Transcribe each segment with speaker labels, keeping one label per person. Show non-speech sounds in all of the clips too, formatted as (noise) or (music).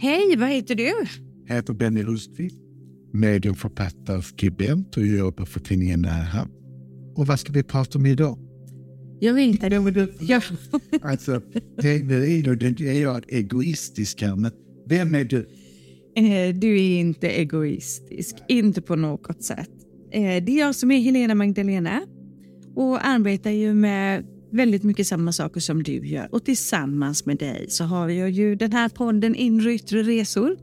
Speaker 1: Hej, vad heter du?
Speaker 2: Jag heter Benny Rustqvist, medieförfattare, skribent och jobbar för tidningen Nära. Och vad ska vi prata om idag?
Speaker 1: Jag vet att du... Jag...
Speaker 2: Alltså, det är, det är jag egoistisk här, men vem är du?
Speaker 1: Eh, Du är inte egoistisk, inte på något sätt. Eh, Det är jag som är Helena Magdalena och arbetar ju med väldigt mycket samma saker som du gör. Och tillsammans med dig så har jag ju den här podden Inre och yttre resor.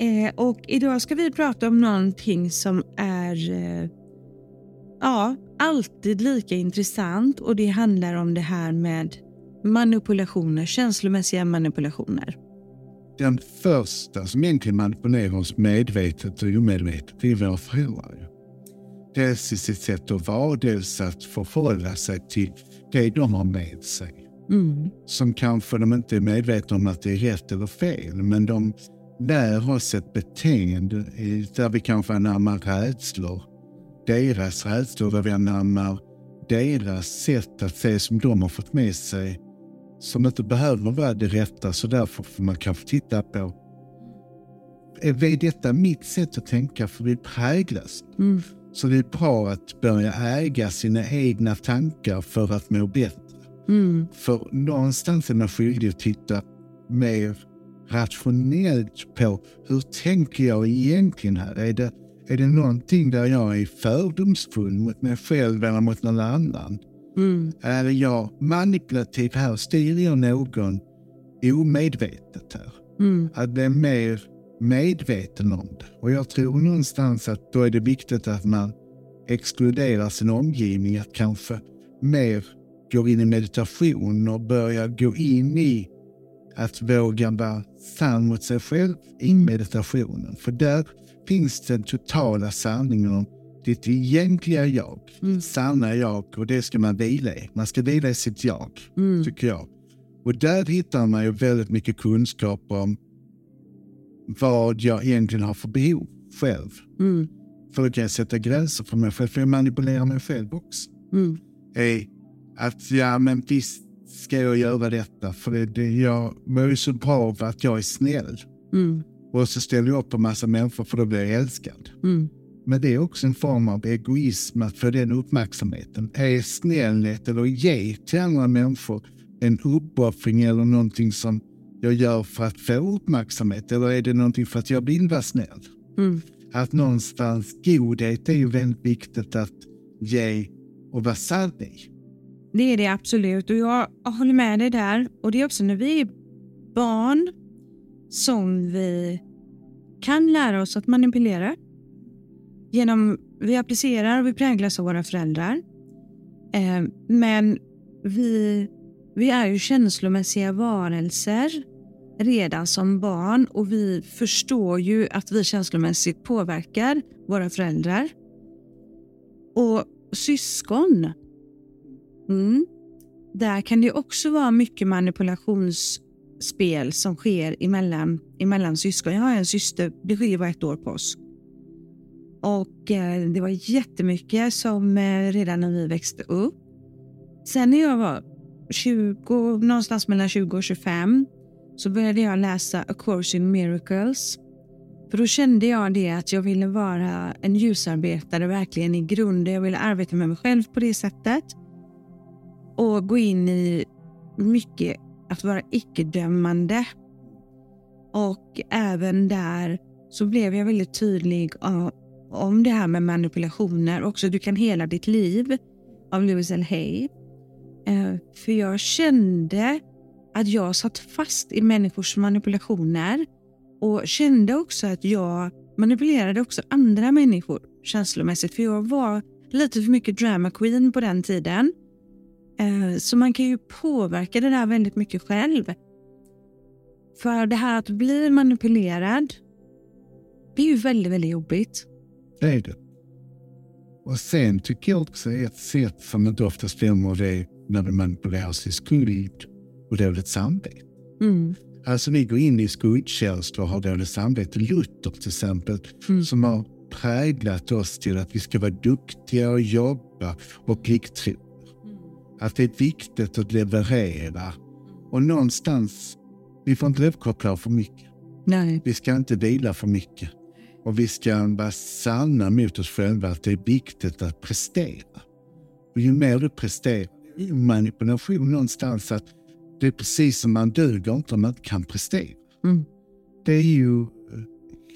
Speaker 1: Eh, Och idag ska vi prata om någonting som är eh, ja, alltid lika intressant och det handlar om det här med manipulationer, känslomässiga manipulationer.
Speaker 2: Den första som egentligen manipulerar oss medvetet och omedvetet det är våra föräldrar. Dels i sitt sätt att vara, dels att förhålla sig till det de har med sig.
Speaker 1: Mm.
Speaker 2: Som kanske de inte är medvetna om att det är rätt eller fel, men de lär oss ett beteende där vi kanske anammar rädslor. Deras rädslor, där vi anammar deras sätt att se som de har fått med sig som inte behöver vara det rätta, så därför får man kanske titta på är detta mitt sätt att tänka? För vi präglas.
Speaker 1: Mm.
Speaker 2: Så bra att börja äga sina egna tankar för att må bättre.
Speaker 1: Mm.
Speaker 2: För någonstans är man skyldig att titta mer rationellt på hur tänker jag egentligen här? Är det, är det någonting där jag är fördomsfull mot mig själv eller mot någon annan?
Speaker 1: Mm.
Speaker 2: Är jag manipulativ här? Styr jag någon omedvetet här?
Speaker 1: Mm.
Speaker 2: Att bli mer medveten om det. Och jag tror någonstans att då är det viktigt att man exkluderar sin omgivning, att kanske mer går in i meditation och börjar gå in i att våga vara sann mot sig själv i meditationen. För där finns den totala sanningen om ditt egentliga jag,
Speaker 1: Mm.
Speaker 2: sanna jag och det ska man vila i. Man ska vila i sitt jag,
Speaker 1: Mm.
Speaker 2: tycker jag. Och där hittar man ju väldigt mycket kunskap om vad jag egentligen har för behov själv.
Speaker 1: Mm.
Speaker 2: För kan jag sätta gränser för mig själv, för jag manipulerar mig själv också.
Speaker 1: Mm.
Speaker 2: Att ja, men visst ska jag göra detta, för det, det, jag mår ju så bra av att jag är snäll.
Speaker 1: Mm.
Speaker 2: Och så ställer jag upp på massa människor för då blir jag älskad.
Speaker 1: Mm.
Speaker 2: Men det är också en form av egoism att få den uppmärksamheten. Är snällhet eller ge till andra människor en uppoffring eller någonting som jag gör för att få uppmärksamhet? Eller är det någonting för att jag vill vara snäll?
Speaker 1: Mm.
Speaker 2: Att någonstans godhet är ju väldigt viktigt att ge och vara sann i.
Speaker 1: Det är det absolut och jag håller med dig där. Och det är också när vi är barn som vi kan lära oss att manipulera. Genom, vi applicerar och vi präglas av våra föräldrar. Eh, men vi, vi är ju känslomässiga varelser redan som barn och vi förstår ju att vi känslomässigt påverkar våra föräldrar. Och syskon Mm. Där kan det också vara mycket manipulationsspel som sker emellan, emellan syskon. Jag har en syster, det skiljer bara ett år på oss. Och eh, det var jättemycket som eh, redan när vi växte upp. Sen när jag var 20, någonstans mellan 20 och 25 så började jag läsa A Course in Miracles. För då kände jag det att jag ville vara en ljusarbetare verkligen i grunden. Jag ville arbeta med mig själv på det sättet och gå in i mycket att vara icke-dömande. Och även där så blev jag väldigt tydlig om det här med manipulationer. Också Du kan hela ditt liv av Louis L. Hay. Eh, för jag kände att jag satt fast i människors manipulationer och kände också att jag manipulerade också andra människor känslomässigt. För jag var lite för mycket drama queen på den tiden. Eh, så man kan ju påverka det där väldigt mycket själv. För det här att bli manipulerad, det är ju väldigt, väldigt jobbigt.
Speaker 2: Det är det. Och sen tycker jag också ett sätt som inte ofta stämmer det är när det manipuleras i skuld och dåligt samvete.
Speaker 1: Mm.
Speaker 2: Alltså vi går in i skuldkänslor och har dåligt samvete. Luther till exempel,
Speaker 1: Mm.
Speaker 2: som har präglat oss till att vi ska vara duktiga och jobba och plikttrogna. Att det är viktigt att leverera. Och någonstans vi får inte överkoppla för mycket.
Speaker 1: Nej.
Speaker 2: Vi ska inte vila för mycket. Och vi ska vara sanna mot oss själva att det är viktigt att prestera. Och ju mer du presterar, manipulation någonstans att det är precis som man duger inte om man inte kan prestera.
Speaker 1: Mm.
Speaker 2: Det är ju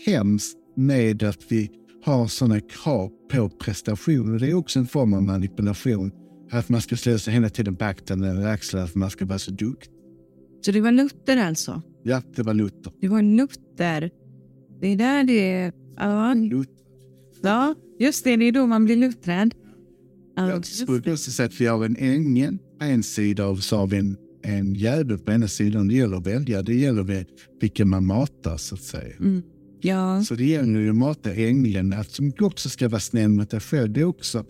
Speaker 2: hemskt med att vi har sådana krav på prestation. Och det är också en form av manipulation. Att man ska slå sig hela tiden på akten eller axlarna för att man ska vara så duktig.
Speaker 1: Så det var Luther alltså?
Speaker 2: Ja, det var Luther.
Speaker 1: Det var Luther. Det är där det... Ja,
Speaker 2: Luther.
Speaker 1: ja just det. Det är då man blir luttrad. Ja,
Speaker 2: Jag skulle också säga att vi har en ängel på en sida och så har vi en, en djävul på ena sidan. Det gäller att välja. Det gäller med vilken man matar så att säga.
Speaker 1: Mm. Ja,
Speaker 2: Så det gäller ju att mata ängeln, att som också ska vara snäll mot dig själv. Det också,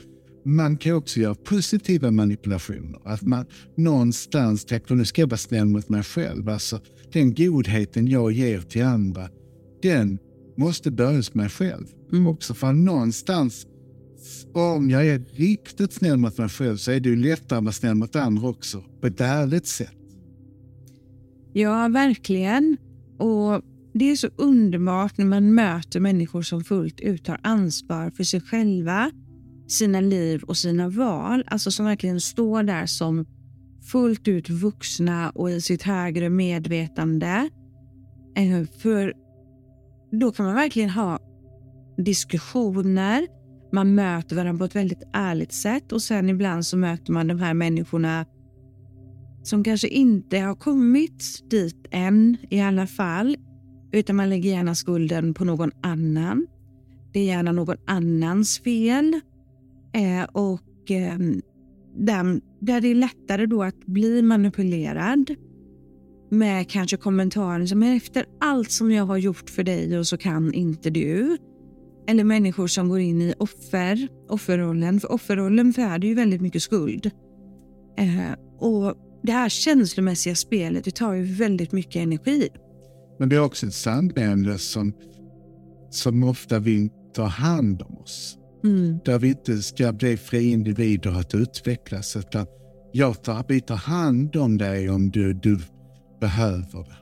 Speaker 2: man kan också göra positiva manipulationer. Att man någonstans tänker, nu ska jag vara snäll mot mig själv. Alltså, den godheten jag ger till andra, den måste börja hos mig själv.
Speaker 1: Mm.
Speaker 2: Också för någonstans, om jag är riktigt snäll mot mig själv så är det ju lättare att vara snäll mot andra också. På ett ärligt sätt.
Speaker 1: ja, verkligen. Och det är så underbart när man möter människor som fullt ut tar ansvar för sig själva, sina liv och sina val. Alltså som verkligen står där som fullt ut vuxna och i sitt högre medvetande. Eh, för då kan man verkligen ha diskussioner. Man möter varandra på ett väldigt ärligt sätt och sen ibland så möter man de här människorna som kanske inte har kommit dit än i alla fall. Utan man lägger gärna skulden på någon annan. Det är gärna någon annans fel. Eh, och eh, där, där det är lättare då att bli manipulerad med kanske kommentarer som efter allt som jag har gjort för dig och så kan inte du. Eller människor som går in i offer, offerrollen. För offerrollen föder ju väldigt mycket skuld. Eh, och det här känslomässiga spelet det tar ju väldigt mycket energi.
Speaker 2: Men det är också ett samhälle som, som ofta vill ta hand om oss.
Speaker 1: Mm.
Speaker 2: Där vi inte ska bli fria individer att utvecklas. Utan jag tar, vi tar hand om dig om du, du behöver det.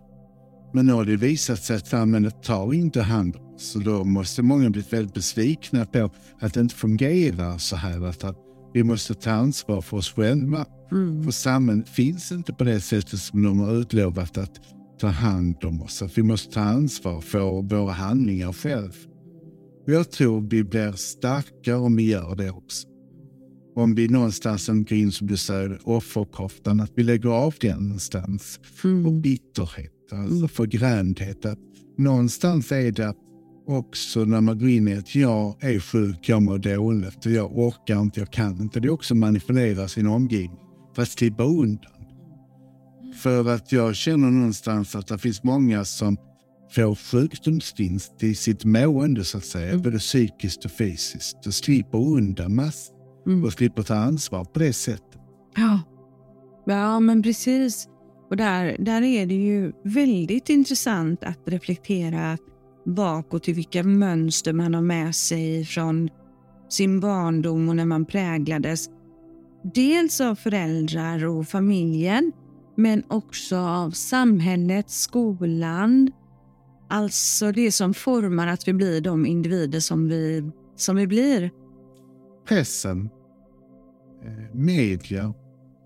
Speaker 2: Men nu har det visat sig att samhället tar inte hand om. Så då måste många bli väldigt besvikna på att det inte fungerar så här. Att vi måste ta ansvar för oss själva.
Speaker 1: Mm.
Speaker 2: För samhället finns inte på det sättet som de har utlovat att ta hand om oss. Att vi måste ta ansvar för våra handlingar själv. Och jag tror vi blir starkare om vi gör det också. Om vi någonstans in, som du säger, offerkoftan, att vi lägger av den någonstans. Och
Speaker 1: Mm.
Speaker 2: Bitterhet, alltså förgrämdhet. Att någonstans är det också när man går in i att jag är sjuk, jag mår dåligt jag orkar inte, jag kan inte. Det är också manipulera sin omgivning för att slippa undan. För att jag känner någonstans att det finns många som får sjukdomsvinst i sitt mående så att säga, både psykiskt och fysiskt och slipper undan massor
Speaker 1: Mm.
Speaker 2: och slipper ta ansvar på det sättet.
Speaker 1: Ja. ja, men precis. Och där, där är det ju väldigt intressant att reflektera bakåt i vilka mönster man har med sig från sin barndom och när man präglades dels av föräldrar och familjen men också av samhället, skolan. Alltså det som formar att vi blir de individer som vi, som vi blir.
Speaker 2: Pressen, eh, media,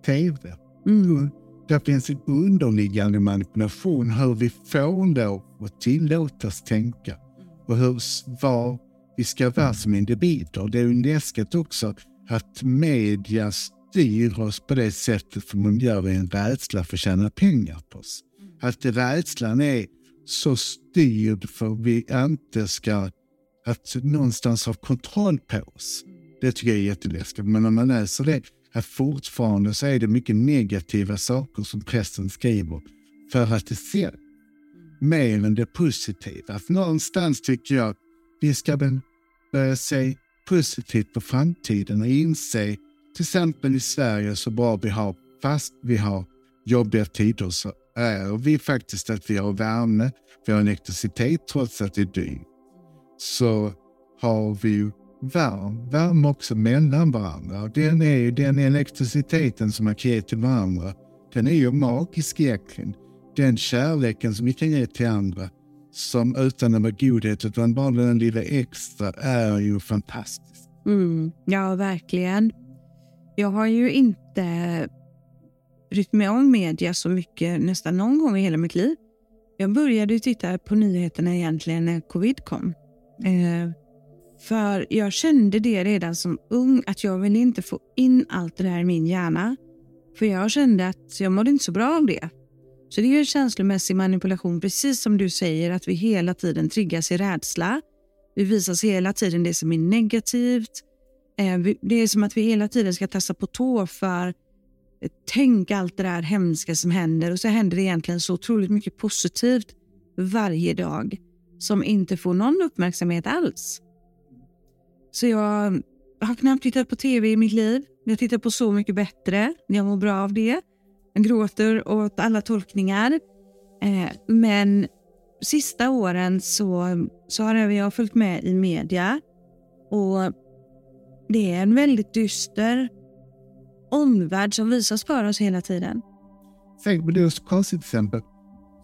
Speaker 2: tv.
Speaker 1: Mm.
Speaker 2: Där finns en underliggande manipulation hur vi får lov att tillåtas tänka och hur, vad vi ska vara som individer. Det är ju läskigt också att media styr oss på det sättet som de gör i en rädsla för att tjäna pengar på oss. Att rädslan är så styrd för att vi inte ska att någonstans ha kontroll på oss. Det tycker jag är jätteläskigt. Men när man läser det, att fortfarande så är det mycket negativa saker som pressen skriver för att det ser mer än det positiva. Att någonstans tycker jag att vi ska börja se positivt på framtiden och inse, till exempel i Sverige så bra vi har, fast vi har jobbiga tider så är vi faktiskt att vi har värme, vi har elektricitet trots att det är dyrt. Så har vi ju värme, också mellan varandra. Och Den, är, den elektriciteten som man kan ge till varandra, den är ju magisk egentligen. den kärleken som vi kan ge till andra som utan att vara godhet utan bara den lilla extra är ju fantastiskt.
Speaker 1: Mm, ja, verkligen. Jag har ju inte brytt mig om media så mycket nästan någon gång i hela mitt liv. Jag började titta på nyheterna egentligen när covid kom. Eh, för jag kände det redan som ung att jag ville inte få in allt det där i min hjärna. För jag kände att jag mådde inte så bra av det. Så det är ju känslomässig manipulation, precis som du säger, att vi hela tiden triggas i rädsla. Vi visas hela tiden det som är negativt. Eh, det är som att vi hela tiden ska tassa på tå för eh, tänk allt det där hemska som händer och så händer det egentligen så otroligt mycket positivt varje dag som inte får någon uppmärksamhet alls. Så jag har knappt tittat på tv i mitt liv. Jag tittar på Så mycket bättre. Jag mår bra av det. Jag gråter åt alla tolkningar. Eh, men sista åren så, så har jag följt med i media och det är en väldigt dyster omvärld som visas för oss hela tiden.
Speaker 2: Tänk på det så konstigt exempel.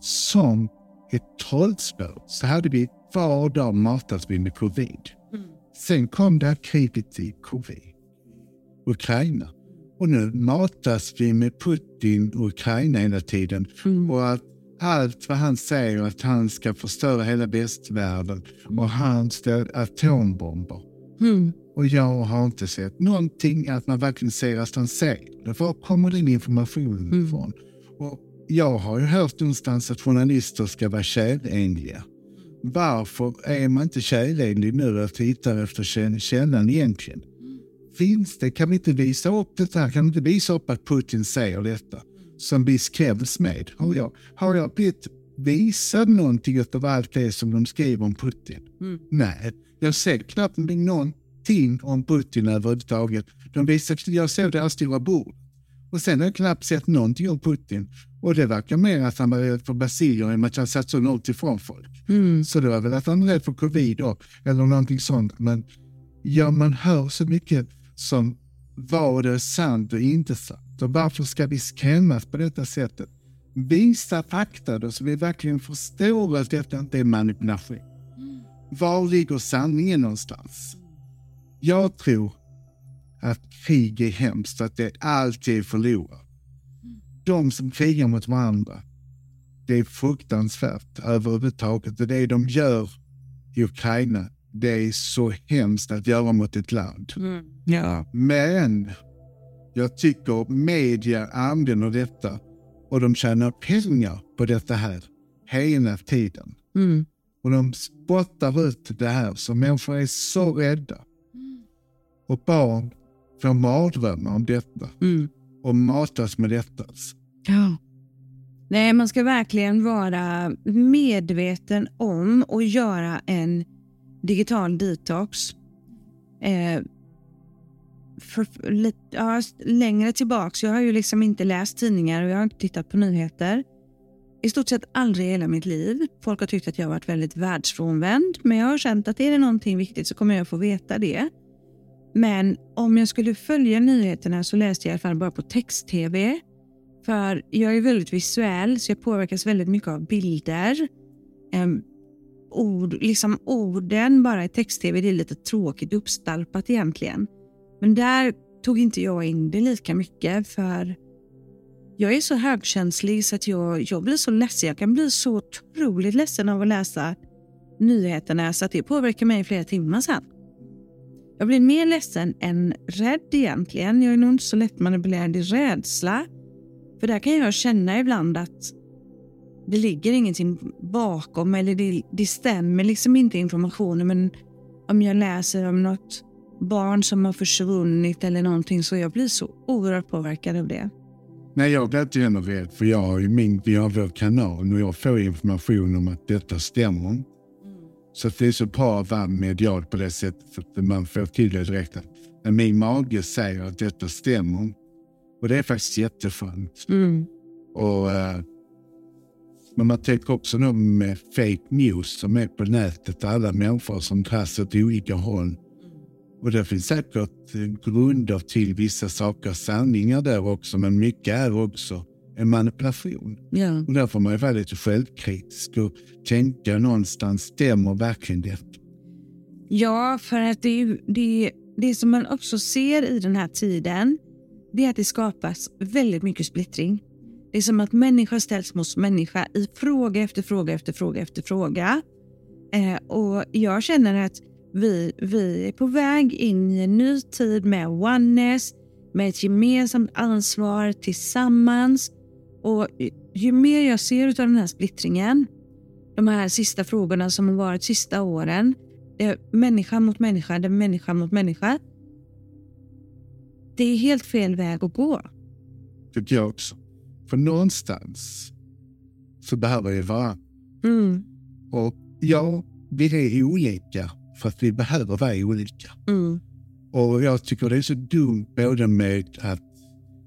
Speaker 2: Som ett trollspö så hade vi var dag matats vi med covid. Mm. Sen kom det här kriget i covid, Ukraina. Och nu matas vi med Putin och Ukraina hela tiden. Mm. Och att allt vad han säger att han ska förstöra hela västvärlden och han står atombomber. Mm. Och jag har inte sett någonting att man verkligen ser att han säger det. Var kommer den informationen mm. ifrån? Och jag har ju hört någonstans att journalister ska vara kärlenliga. Varför är man inte kärlenlig nu och tittar efter källan egentligen? Finns det? Kan vi inte visa upp det här? Kan vi inte visa upp att Putin säger detta? Som vi skräms med. Har jag, har jag blivit visad någonting av allt det som de skriver om Putin? Mm. Nej, jag ser knappt någonting om Putin överhuvudtaget. De visar, jag såg deras stora bord. Och sen har jag knappt sett någonting om Putin. Och det verkar mer att han var rädd för basilier än att han satt så långt ifrån folk. Mm. Så det var väl att han var rädd för covid då, eller någonting sånt. Men ja, man hör så mycket som vad är sant och inte sant. Och varför ska vi skrämmas på detta sättet? Visa fakta då så vi verkligen förstår att detta inte är manipulation. Var ligger sanningen någonstans? Jag tror att krig är hemskt, att det alltid är förlorat. De som krigar mot varandra, det är fruktansvärt överhuvudtaget och det de gör i Ukraina, det är så hemskt att göra mot ett land. Mm. Ja. Men jag tycker media använder detta och de tjänar pengar på detta här hela tiden. Mm. Och de spottar ut det här så människor är så rädda. Och barn får mardrömmar om detta mm och matas med detta.
Speaker 1: Ja. Nej, man ska verkligen vara medveten om och göra en digital detox. Eh, för, lite, ja, längre tillbaks, jag har ju liksom inte läst tidningar och jag har inte tittat på nyheter. I stort sett aldrig i hela mitt liv. Folk har tyckt att jag har varit väldigt världsfrånvänd, men jag har känt att är det någonting viktigt så kommer jag få veta det. Men om jag skulle följa nyheterna så läste jag i alla fall bara på text-tv. För jag är väldigt visuell så jag påverkas väldigt mycket av bilder. Um, ord, liksom orden bara i text-tv, det är lite tråkigt uppstalpat egentligen. Men där tog inte jag in det lika mycket för jag är så högkänslig så att jag, jag blir så ledsen. Jag kan bli så otroligt ledsen av att läsa nyheterna så att det påverkar mig i flera timmar sen. Jag blir mer ledsen än rädd egentligen. Jag är nog inte så lättmanipulerad i rädsla. För där kan jag känna ibland att det ligger ingenting bakom eller det, det stämmer liksom inte informationen. Men om jag läser om något barn som har försvunnit eller någonting så jag blir så oerhört påverkad av det.
Speaker 2: Nej, jag blir inte heller rädd för jag har ju min, vi har vår kanal och jag får information om att detta stämmer. Så det är så bra att vara medial på det sättet att man får till det direkt. Men min mage säger att detta stämmer. Och det är faktiskt jätteskönt. Mm. Och, uh, men man tänker också nu med fake news som är på nätet. Alla människor som dras åt olika håll. Och det finns säkert grunder till vissa saker, sanningar där också, men mycket är också en manipulation.
Speaker 1: Ja.
Speaker 2: Och där får man ju vara lite självkritisk och tänka någonstans, stämmer verkligen detta?
Speaker 1: Ja, för att det, det, det som man också ser i den här tiden, det är att det skapas väldigt mycket splittring. Det är som att människa ställs mot människa i fråga efter fråga efter fråga efter fråga. Eh, och jag känner att vi, vi är på väg in i en ny tid med oneness, med ett gemensamt ansvar tillsammans. Och ju mer jag ser av den här splittringen, de här sista frågorna som har varit sista åren, det är människa mot människa, det är människa mot människa. Det är helt fel väg att gå.
Speaker 2: Tycker jag också. För någonstans så behöver vi vara.
Speaker 1: Mm,
Speaker 2: Och ja, vi är olika för att vi behöver vara olika.
Speaker 1: mm,
Speaker 2: Och jag tycker det är så dumt både med att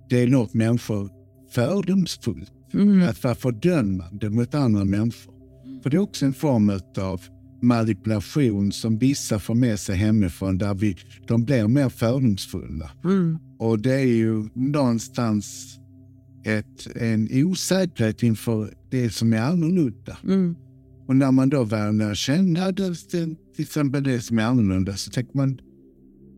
Speaker 2: det är något människor fördomsfullt.
Speaker 1: mm,
Speaker 2: Att vara fördömande mot andra människor. För det är också en form av manipulation som vissa får med sig hemifrån där vi, de blir mer fördomsfulla.
Speaker 1: mm,
Speaker 2: Och det är ju någonstans ett, en osäkerhet inför det som är annorlunda.
Speaker 1: mm,
Speaker 2: Och när man då väl lär känna det, till exempel det som är annorlunda så tänker man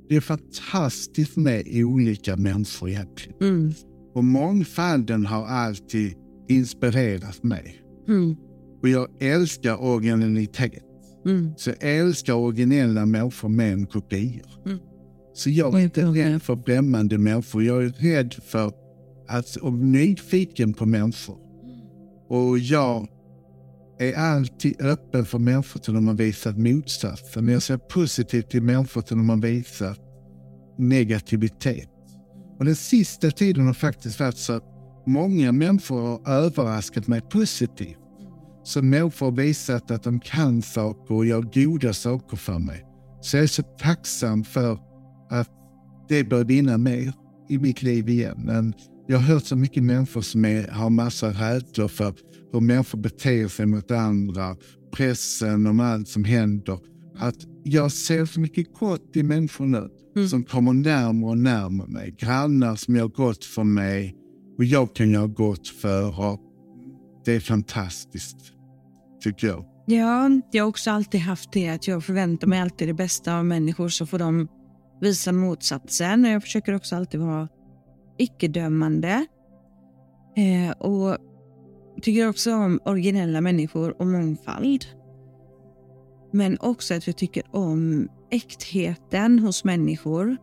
Speaker 2: det är fantastiskt med olika människor egentligen.
Speaker 1: mm,
Speaker 2: Och mångfalden har alltid inspirerat mig.
Speaker 1: mm,
Speaker 2: Och jag älskar originalitet.
Speaker 1: mm.
Speaker 2: Så jag älskar originella människor med en kopior.
Speaker 1: Mm.
Speaker 2: Så jag är inte rädd för främmande människor. Jag är rädd för att, och nyfiken på människor. Och jag är alltid öppen för människor till de har visat motsatsen. Jag ser positivt till människor till de har visat negativitet. Och den sista tiden har faktiskt varit så att många människor har överraskat mig positivt. Så människor har visat att de kan saker och gör goda saker för mig. Så jag är så tacksam för att det bör vinna mer i mitt liv igen. Men jag har hört så mycket människor som är, har massa rädslor för hur människor beter sig mot andra, pressen om allt som händer. Att jag ser så mycket gott i människor nu
Speaker 1: Mm.
Speaker 2: som kommer närmare och närmare mig. Grannar som gör gott för mig och jag kan göra gott för. Och det är fantastiskt, tycker jag.
Speaker 1: Ja, jag har också alltid haft det att jag förväntar mig alltid det bästa av människor så får de visa motsatsen. Och jag försöker också alltid vara icke-dömande. Eh, och tycker också om originella människor och mångfald. Men också att jag tycker om äktheten hos människor.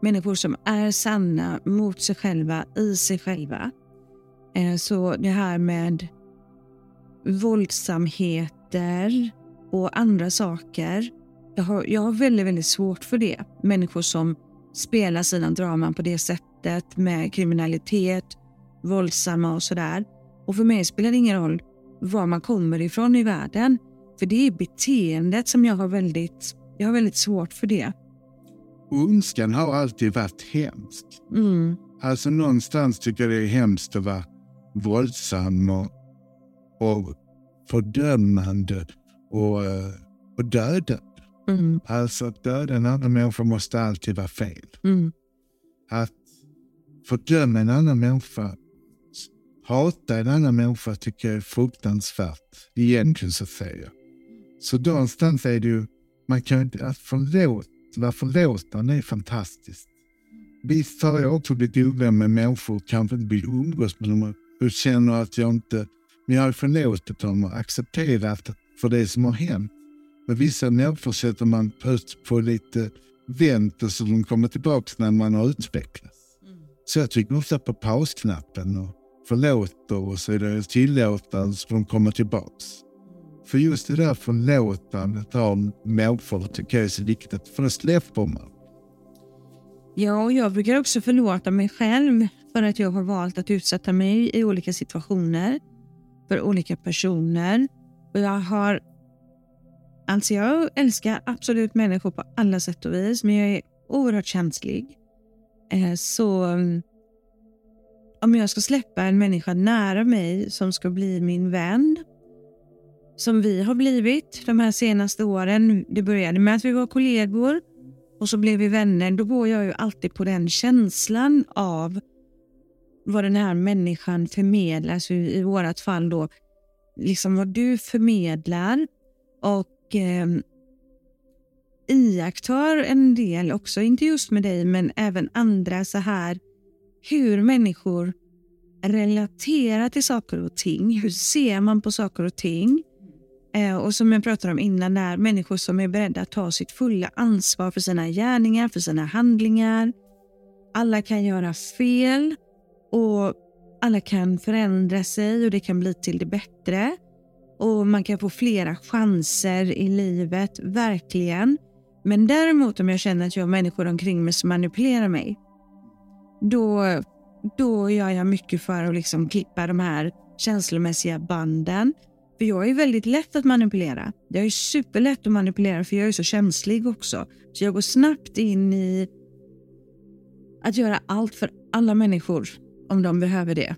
Speaker 1: Människor som är sanna mot sig själva, i sig själva. Eh, så det här med våldsamheter och andra saker. Jag har, jag har väldigt, väldigt svårt för det. Människor som spelar sina draman på det sättet med kriminalitet, våldsamma och sådär. Och för mig spelar det ingen roll var man kommer ifrån i världen. För det är beteendet som jag har väldigt, jag har väldigt svårt för det.
Speaker 2: Ondskan har alltid varit hemsk.
Speaker 1: Mm,
Speaker 2: Alltså någonstans tycker jag det är hemskt att vara våldsam och, och fördömande och, eh, och dödande.
Speaker 1: mm,
Speaker 2: Alltså att döda en annan människa måste alltid vara fel.
Speaker 1: mm,
Speaker 2: Att fördöma en annan människa, hata en annan människa tycker jag är fruktansvärt. Egentligen så säger jag. Så någonstans är det ju, man kan inte, att förlåt, vara förlåtande är fantastiskt. Visst har jag också blivit ovän med människor, kanske inte vill umgås med dem och känner att jag inte, men jag har förlåtit dem och accepterat för det som har hänt. Men vissa människor sätter man först på lite vänt och så de kommer tillbaka när man har utvecklats. Så jag trycker ofta på pausknappen och förlåter och så är det tillåtande så de kommer tillbaks. För just det där förlåtandet av människor tycker jag är så viktigt, för det släpper man.
Speaker 1: Ja, och jag brukar också förlåta mig själv för att jag har valt att utsätta mig i olika situationer för olika personer. Och jag har... Alltså jag älskar absolut människor på alla sätt och vis, men jag är oerhört känslig. Eh, så om jag ska släppa en människa nära mig som ska bli min vän, som vi har blivit de här senaste åren. Det började med att vi var kollegor och så blev vi vänner. Då går jag ju alltid på den känslan av vad den här människan förmedlar, alltså i vårt fall då, liksom vad du förmedlar och eh, iakttar en del också, inte just med dig men även andra så här, hur människor relaterar till saker och ting. Hur ser man på saker och ting? Eh, och som jag pratade om innan, där, människor som är beredda att ta sitt fulla ansvar för sina gärningar, för sina handlingar. Alla kan göra fel och alla kan förändra sig och det kan bli till det bättre. Och man kan få flera chanser i livet, verkligen. Men däremot om jag känner att jag har människor omkring mig som manipulerar mig, då, då gör jag mycket för att liksom klippa de här känslomässiga banden. För jag är väldigt lätt att manipulera. Jag är superlätt att manipulera för jag är så känslig också. Så jag går snabbt in i att göra allt för alla människor om de behöver det.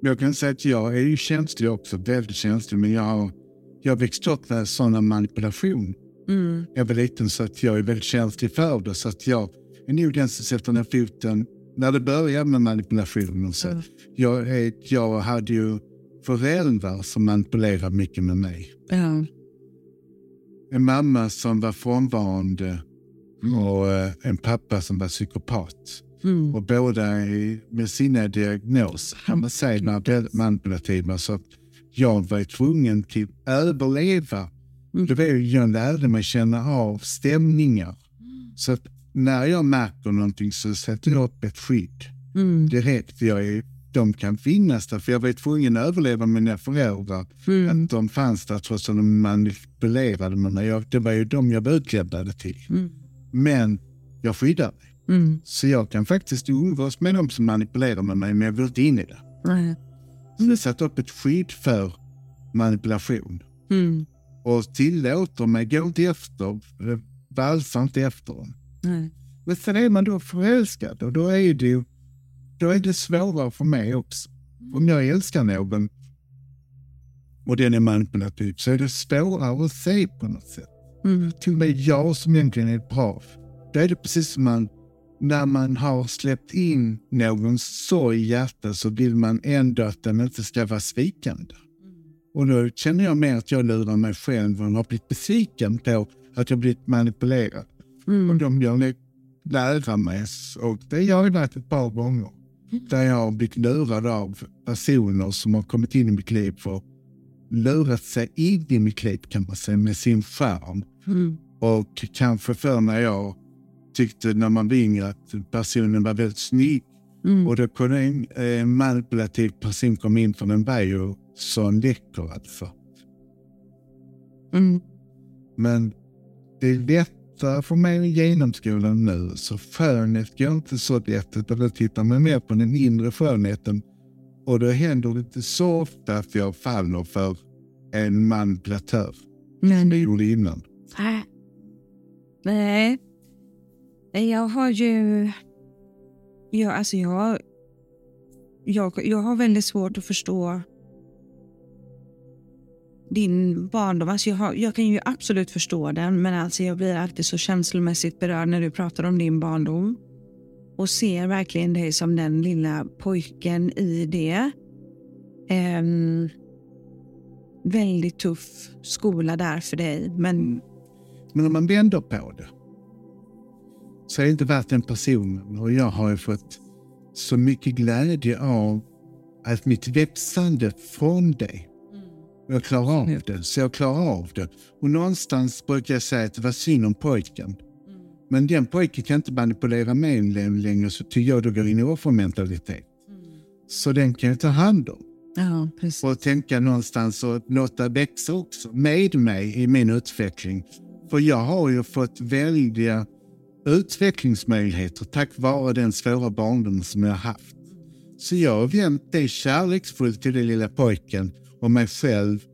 Speaker 2: Jag kan säga att jag är ju känslig också, väldigt känslig, men jag har, jag har växt upp med sådana manipulation. Mm. Jag var liten så att jag är väldigt känslig för det, så att jag är nog den som sätter ner foten när det börjar med manipulation. Så mm. jag, jag hade ju föräldrar som manipulerade mycket med mig.
Speaker 1: Ja.
Speaker 2: En mamma som var frånvarande och eh, en pappa som var psykopat. Mm. Och båda med sina diagnoser kan man säga manipulativa. Så jag var tvungen till att överleva. Mm. Det var jag lärde mig känna av stämningar. Så att när jag märker någonting så sätter jag upp ett skydd mm. direkt. Jag är, de kan finnas där, för jag var tvungen att överleva mina föräldrar. Mm. Att de fanns där trots att de manipulerade mig. Jag, det var ju de jag var utlämnade till. Mm. Men jag skyddar mig. Mm. Så jag kan faktiskt umgås med dem som manipulerar med mig, men jag vill inte in i det. Mm. Så jag satt upp ett skydd för manipulation. Mm. Och tillåter mig, gå inte efter, valsar inte efter dem. Men sen är man då förälskad och då är det, då är det svårare för mig också. Om jag älskar någon och den är manipulativ så är det svårare att se på något sätt. Mm. Till och med jag som egentligen är bra, då är det precis som man när man har släppt in någon sorg i hjärtat så vill man ändå att den inte ska vara svikande. Och då känner jag mer att jag lurar mig själv och har blivit besviken på att jag blivit manipulerad. Mm. Och de gör lära mig. Och det har jag varit ett par gånger. Där jag har blivit lurad av personer som har kommit in i mitt liv och lurat sig in i mitt liv kan man säga med sin charm. Mm. Och kanske för när jag tyckte när man var yngre att personen var väldigt snygg. Mm. Och då kunde en eh, manipulativ person komma in för den var ju så läcker alltså. Mm. Men det är lättare för mig i genomskolan nu, så skönhet går inte så lätt, utan då tittar man mer på den inre skönheten. Och då händer det inte så ofta att jag faller för en manipulatör. Men det gjorde innan.
Speaker 1: Nej, jag har ju... Jag, alltså jag, jag, jag har väldigt svårt att förstå din barndom. Alltså jag, har, jag kan ju absolut förstå den, men alltså jag blir alltid så känslomässigt berörd när du pratar om din barndom och ser verkligen dig som den lilla pojken i det. Um, väldigt tuff skola där för dig, men...
Speaker 2: Men om man vänder på det så är det inte värt den personen och jag har ju fått så mycket glädje av att mitt växande från dig. Jag klarar av det, så jag klarar av det. Och någonstans brukar jag säga att det var synd om pojken. Men den pojken kan inte manipulera mig längre så tycker jag då går in i offermentalitet. Så den kan jag ta hand om.
Speaker 1: Ja.
Speaker 2: Och tänka någonstans och låta växa också med mig i min utveckling. För jag har ju fått väldiga utvecklingsmöjligheter tack vare den svåra barndom som jag haft. Så jag har vänt det kärleksfullt till den lilla pojken och mig själv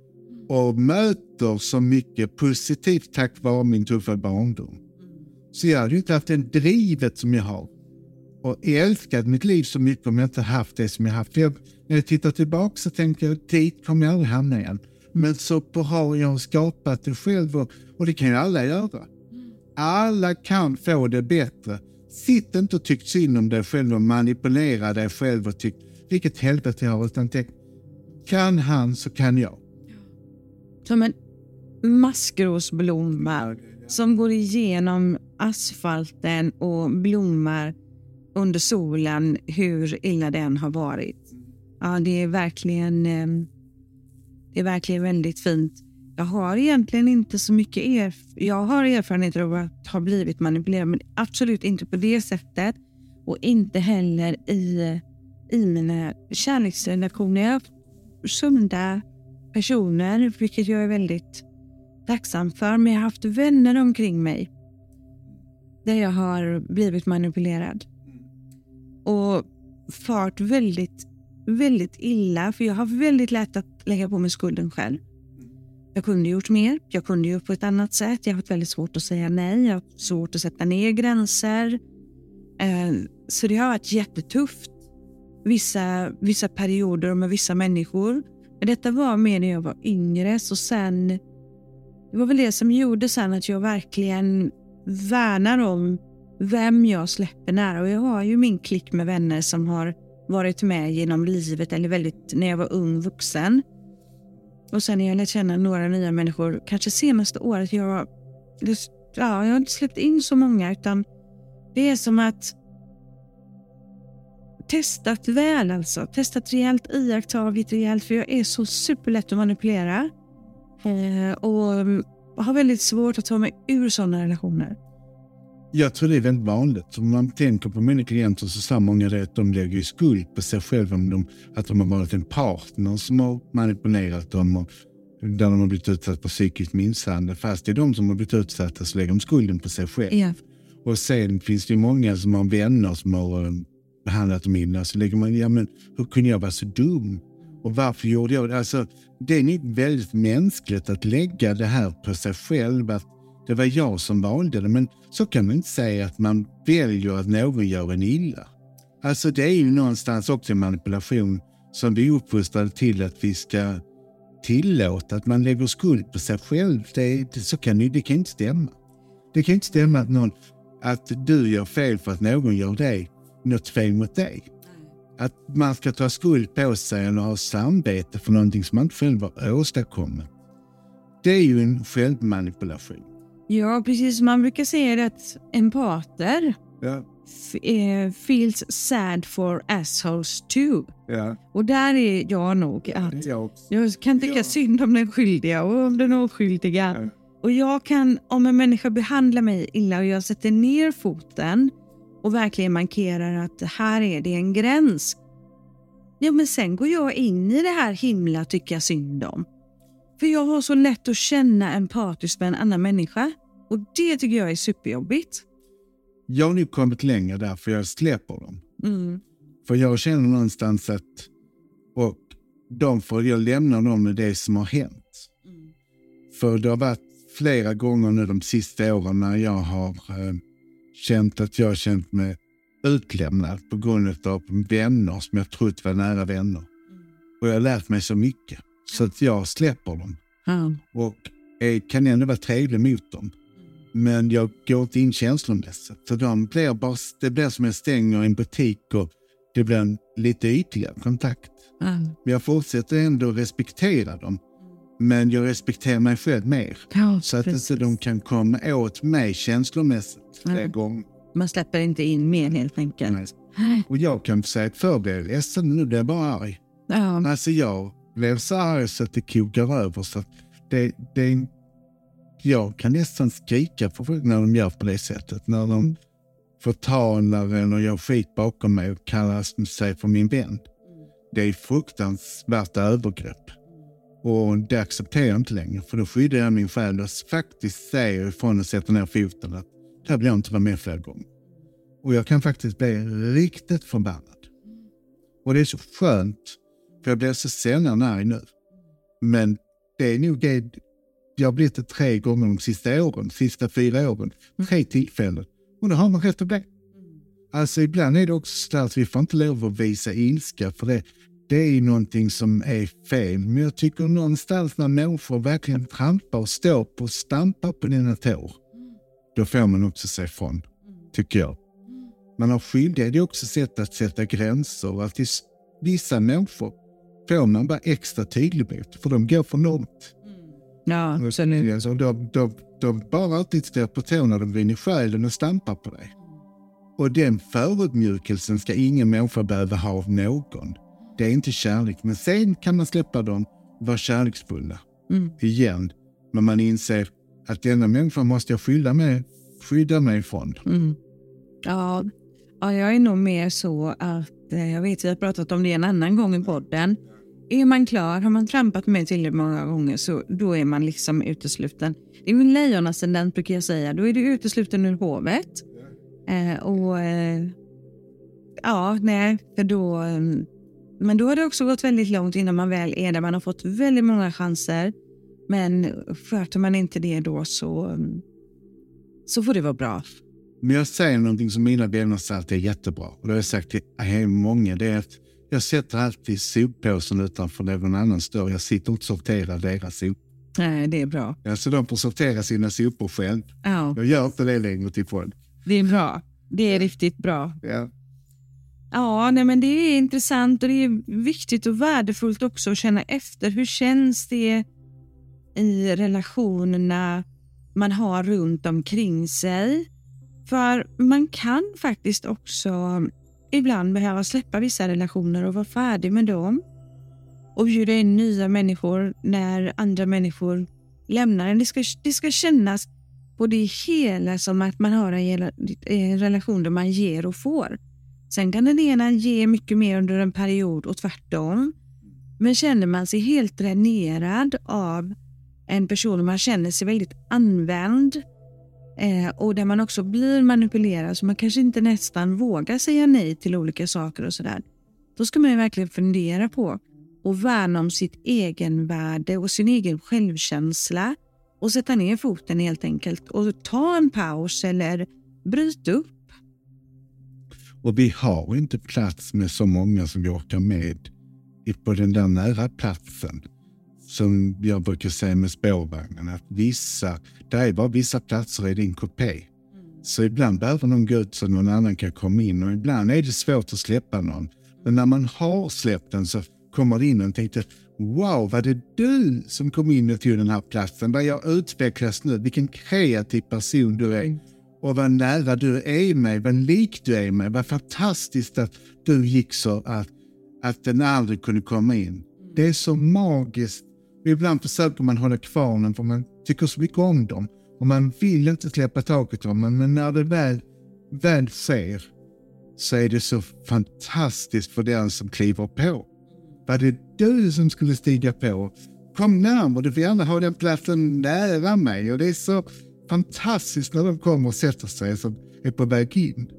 Speaker 2: och möter så mycket positivt tack vare min tuffa barndom. Så jag hade ju inte haft det drivet som jag har och älskat mitt liv så mycket om jag inte haft det som jag haft. Jag, när jag tittar tillbaka så tänker jag dit kommer jag aldrig hamna igen. Men så har jag skapat det själv och, och det kan ju alla göra. Alla kan få det bättre. Sitt inte och tyck synd om dig själv och manipulera dig själv och tyck vilket helvete jag har. Utan tänk, kan han så kan jag.
Speaker 1: Som en maskrosblomma som går igenom asfalten och blommar under solen hur illa den har varit. Ja, det är verkligen, eh, det är verkligen väldigt fint. Jag har egentligen inte så mycket erf Jag har erfarenheter av att ha blivit manipulerad, men absolut inte på det sättet. Och inte heller i, i mina kärleksrelationer. Jag har haft sunda personer, vilket jag är väldigt tacksam för. Men jag har haft vänner omkring mig där jag har blivit manipulerad. Och fart väldigt, väldigt illa. För jag har väldigt lätt att lägga på mig skulden själv. Jag kunde gjort mer, jag kunde gjort på ett annat sätt. Jag har haft väldigt svårt att säga nej, jag har svårt att sätta ner gränser. Eh, så det har varit jättetufft vissa, vissa perioder och med vissa människor. Men detta var mer när jag var yngre, så sen... Det var väl det som gjorde sen att jag verkligen värnar om vem jag släpper nära. Och jag har ju min klick med vänner som har varit med genom livet eller väldigt när jag var ung vuxen. Och sen när jag lärt känna några nya människor, kanske senaste året, jag, ja, jag har inte släppt in så många utan det är som att testat väl alltså. Testat rejält, iakttagit rejält för jag är så superlätt att manipulera. Eh, och har väldigt svårt att ta mig ur sådana relationer.
Speaker 2: Jag tror det är väldigt vanligt. Om man tänker på mina klienter så sa många det att de lägger skuld på sig själva om de, att de har varit en partner som har manipulerat dem och där de har blivit utsatta för psykisk misshandel. Fast det är de som har blivit utsatta så lägger de skulden på sig själv.
Speaker 1: Ja.
Speaker 2: Och sen finns det många som har vänner som har eh, behandlat dem illa. Så lägger man, ja men hur kunde jag vara så dum? Och varför gjorde jag det? Alltså, det är väldigt mänskligt att lägga det här på sig själv. Att det var jag som valde det. Men så kan man inte säga att man väljer att någon gör en illa. Alltså det är ju någonstans också en manipulation som vi är uppfostrade till att vi ska tillåta att man lägger skuld på sig själv. Det, så kan, det kan inte stämma. Det kan inte stämma att, någon, att du gör fel för att någon gör dig något fel mot dig. Att man ska ta skuld på sig eller ha samvete för någonting som man inte själv har åstadkommit. Det är ju en självmanipulation.
Speaker 1: Ja, precis. Man brukar säga att empater
Speaker 2: Ja,
Speaker 1: eh, feels sad for assholes too.
Speaker 2: ja.
Speaker 1: Och där är jag nog. Att
Speaker 2: Jag
Speaker 1: jag kan tycka
Speaker 2: Ja.
Speaker 1: synd om den skyldiga och om den oskyldiga.
Speaker 2: Ja.
Speaker 1: Och jag kan, om en människa behandlar mig illa och jag sätter ner foten och verkligen markerar att här är det en gräns. Ja, men sen går jag in i det här himla tycka synd om. För jag har så lätt att känna empatiskt med en annan människa. Och det tycker jag är superjobbigt.
Speaker 2: Jag har nu kommit längre där för jag släpper dem.
Speaker 1: Mm.
Speaker 2: För jag känner någonstans att och de får jag lämna dem med det som har hänt. För det har varit flera gånger nu de sista åren när jag har eh, känt att jag har känt mig utlämnad på grund av vänner som jag trott var nära vänner. Och jag har lärt mig så mycket. Så att jag släpper dem och eh, kan ändå vara trevlig mot dem. Men jag går inte in känslomässigt. Så de blir bara, det blir som jag stänger en butik och det blir en lite ytligare kontakt. Men jag fortsätter ändå respektera dem. Men jag respekterar mig själv mer.
Speaker 1: Ja,
Speaker 2: Så att
Speaker 1: precis.
Speaker 2: inte de kan komma åt mig känslomässigt flera
Speaker 1: Mm.
Speaker 2: gånger.
Speaker 1: Man släpper inte in mer helt enkelt.
Speaker 2: Nej. Och jag kan säga att förr blev jag ledsen, nu blir jag bara arg.
Speaker 1: Ja.
Speaker 2: Alltså jag blev så arg så att det kokar över. Så det, det, jag kan nästan skrika på folk när de gör på det sättet. När de förtalar eller gör skit bakom mig och kallar sig för min vän. Det är fruktansvärt övergrepp. Och det accepterar jag inte längre. För då skyddar jag min själ och faktiskt säger ifrån och sätter ner foten att det här blir jag inte vara med fler gånger. Och jag kan faktiskt bli riktigt förbannad. Och det är så skönt, för jag blir så sällan arg nu. Men det är nog det, jag har blivit det tre gånger de sista åren, sista fyra åren. Tre tillfällen. Och då har man rätt att bli. Alltså ibland är det också så att vi får inte lov att visa ilska för det, det är ju någonting som är fel. Men jag tycker någonstans när människor verkligen trampar och står på och stampar på dina tår, då får man också säga ifrån, tycker jag. Man har skyldighet, det är också sätt att sätta gränser. Att vissa människor får man vara extra tydlig mot, för de går för långt.
Speaker 1: Ja, absolut.
Speaker 2: Alltså, de, de, de bara alltid står på tå när de vinner själen och stampar på dig. Och den förödmjukelsen ska ingen människa behöva ha av någon. Det är inte kärlek, men sen kan man släppa dem och vara kärleksfulla.
Speaker 1: Mm.
Speaker 2: Igen, när man inser att denna människa måste jag skydda mig, skydda mig ifrån.
Speaker 1: Mm. Ja, ja, jag är nog mer så att, eh, jag vet vi har pratat om det en annan gång i podden. Är man klar, har man trampat med tillräckligt många gånger så då är man liksom utesluten. Det är en lejonascendent brukar jag säga, då är du utesluten ur hovet. Eh, och eh, ja, nej, för då, eh, men då har det också gått väldigt långt innan man väl är där. Man har fått väldigt många chanser. Men sköter man inte det då så, så får det vara bra.
Speaker 2: Men jag säger någonting som mina vänner säger det är jättebra. Och det har jag sagt till många. Det är att jag sätter alltid soppåsen utanför någon annans dörr. Jag sitter och sorterar deras sopor.
Speaker 1: Nej, det är bra.
Speaker 2: Alltså de får sortera sina sopor själv.
Speaker 1: Ja.
Speaker 2: Jag gör inte det längre till folk.
Speaker 1: Det är bra. Det är riktigt bra.
Speaker 2: Ja.
Speaker 1: Ja, nej, men det är intressant och det är viktigt och värdefullt också att känna efter. Hur känns det i relationerna man har runt omkring sig? För man kan faktiskt också ibland behöva släppa vissa relationer och vara färdig med dem och bjuda in nya människor när andra människor lämnar en. Det ska, det ska kännas på det hela som att man har en, en relation där man ger och får. Sen kan den ena ge mycket mer under en period och tvärtom. Men känner man sig helt dränerad av en person och man känner sig väldigt använd eh, och där man också blir manipulerad så man kanske inte nästan vågar säga nej till olika saker och sådär. Då ska man ju verkligen fundera på och värna om sitt egenvärde och sin egen självkänsla och sätta ner foten helt enkelt och ta en paus eller bryt upp.
Speaker 2: Och vi har inte plats med så många som vi orkar med på den där nära platsen. Som jag brukar säga med spårvagnen, att vissa, det är bara vissa platser i din kupé. Så ibland behöver någon gå ut så någon annan kan komma in och ibland är det svårt att släppa någon. Men när man har släppt den så kommer det in och tänkte Wow, var det du som kom in och tog den här platsen? Vad jag utvecklas nu, vilken kreativ person du är. Och vad nära du är mig, vad lik du är mig. Vad fantastiskt att du gick så att, att den aldrig kunde komma in. Det är så magiskt. Ibland försöker man hålla kvar den för man tycker så mycket om dem. Och man vill inte släppa taget om dem, men när det väl, väl sker så är det så fantastiskt för den som kliver på. Var det du som skulle stiga på? Kom närmare, du får gärna ha den platsen nära mig. Och det är så fantastiskt när de kommer och sätter sig som är på väg in.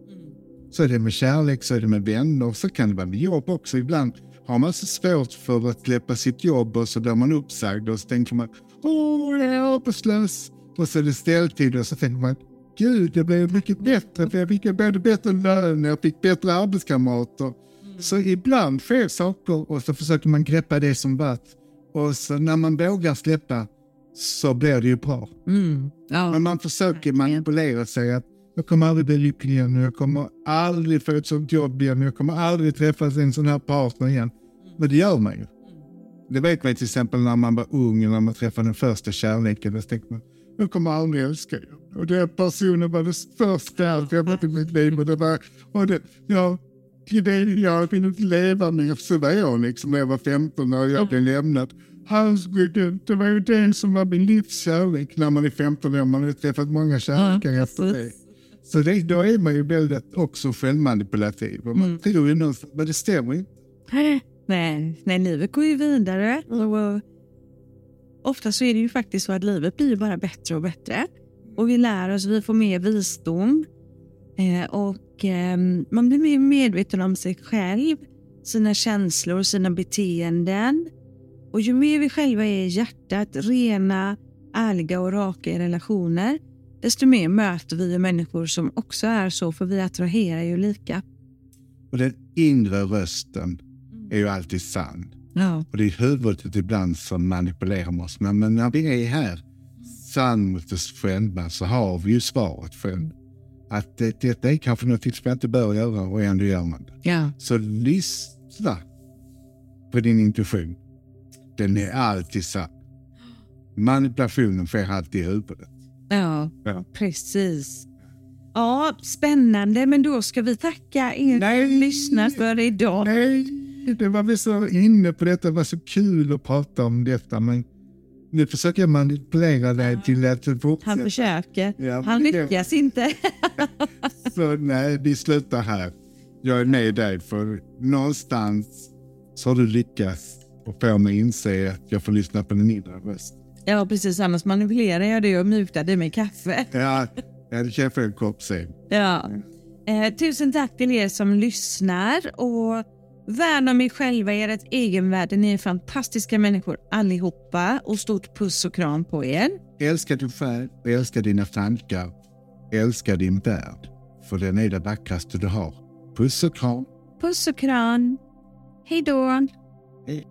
Speaker 2: Så är det med kärlek, så är det med vänner, så kan det vara med jobb också. Ibland har man så svårt för att släppa sitt jobb och så blir man uppsagd och så tänker man åh, jag är arbetslös. Och så är det ställtid och så tänker man gud, det blev mycket bättre för jag fick både bättre lön, och jag fick bättre arbetskamrater. Så ibland sker saker och så försöker man greppa det som varit. Och så när man vågar släppa så blir det ju bra.
Speaker 1: Mm. Ja.
Speaker 2: Men man försöker manipulera sig att jag kommer aldrig bli lycklig igen, jag kommer aldrig få ett sånt jobb igen, jag kommer aldrig träffa en sån här partner igen. Men det gör man ju. Det vet man till exempel när man var ung, när man träffade den första kärleken. Då tänkte man, jag kommer aldrig älska igen. Och den personen var det största jag träffat i mitt liv. Och det var, och det, ja, det, jag vill inte leva mer. Så var jag liksom när jag var 15 när jag blev lämnad. Herregud, det var ju det som var min livskärlek när man är 15 år. Man har träffat många kärlekar ja, efter det. Så det, då är man ju väldigt också självmanipulativ. Och man mm. tror ju någonstans, men det stämmer inte. (laughs)
Speaker 1: Nej, nej, livet går ju vidare. Och ofta så är det ju faktiskt så att livet blir bara bättre och bättre. Och vi lär oss, vi får mer visdom. Eh, och eh, man blir mer medveten om sig själv, sina känslor, sina beteenden. Och ju mer vi själva är i hjärtat, rena, ärliga och raka i relationer, desto mer möter vi människor som också är så, för vi attraherar ju lika.
Speaker 2: Och den inre rösten är ju alltid sann.
Speaker 1: Ja.
Speaker 2: Och det är huvudet ibland som manipulerar oss. Men, men när vi är här, sann mot oss själva, så har vi ju svaret själv. att det, detta är kanske något som jag inte bör göra och ändå gör man det.
Speaker 1: Ja.
Speaker 2: Så lyssna på din intuition. Den är alltid sann. Manipulationen sker alltid i huvudet.
Speaker 1: Ja,
Speaker 2: Ja.
Speaker 1: precis. Ja, spännande. Men då ska vi tacka er
Speaker 2: Nej.
Speaker 1: som lyssnar för idag.
Speaker 2: Nej, det var vi så inne på detta. Det var så kul att prata om detta. Men nu försöker jag manipulera dig till att
Speaker 1: Han
Speaker 2: fortsätta.
Speaker 1: försöker.
Speaker 2: Ja,
Speaker 1: Han
Speaker 2: det-
Speaker 1: lyckas inte. (laughs)
Speaker 2: Så nej, vi slutar här. Jag är med dig för någonstans så har du lyckats och få mig inse att jag får lyssna på din inre röst.
Speaker 1: Ja, precis. Annars manipulerar jag det och mutar det med kaffe. (laughs)
Speaker 2: Ja, jag för en kopp sen.
Speaker 1: Ja. Eh, tusen tack till er som lyssnar och värna om er själva, ert egenvärde. Ni är fantastiska människor allihopa och stort puss och kram på er.
Speaker 2: Älska din själ, älska dina tankar, älska din värld. För den är det vackraste du har. Puss och kram.
Speaker 1: Puss och kram. Hej då.
Speaker 2: Hej.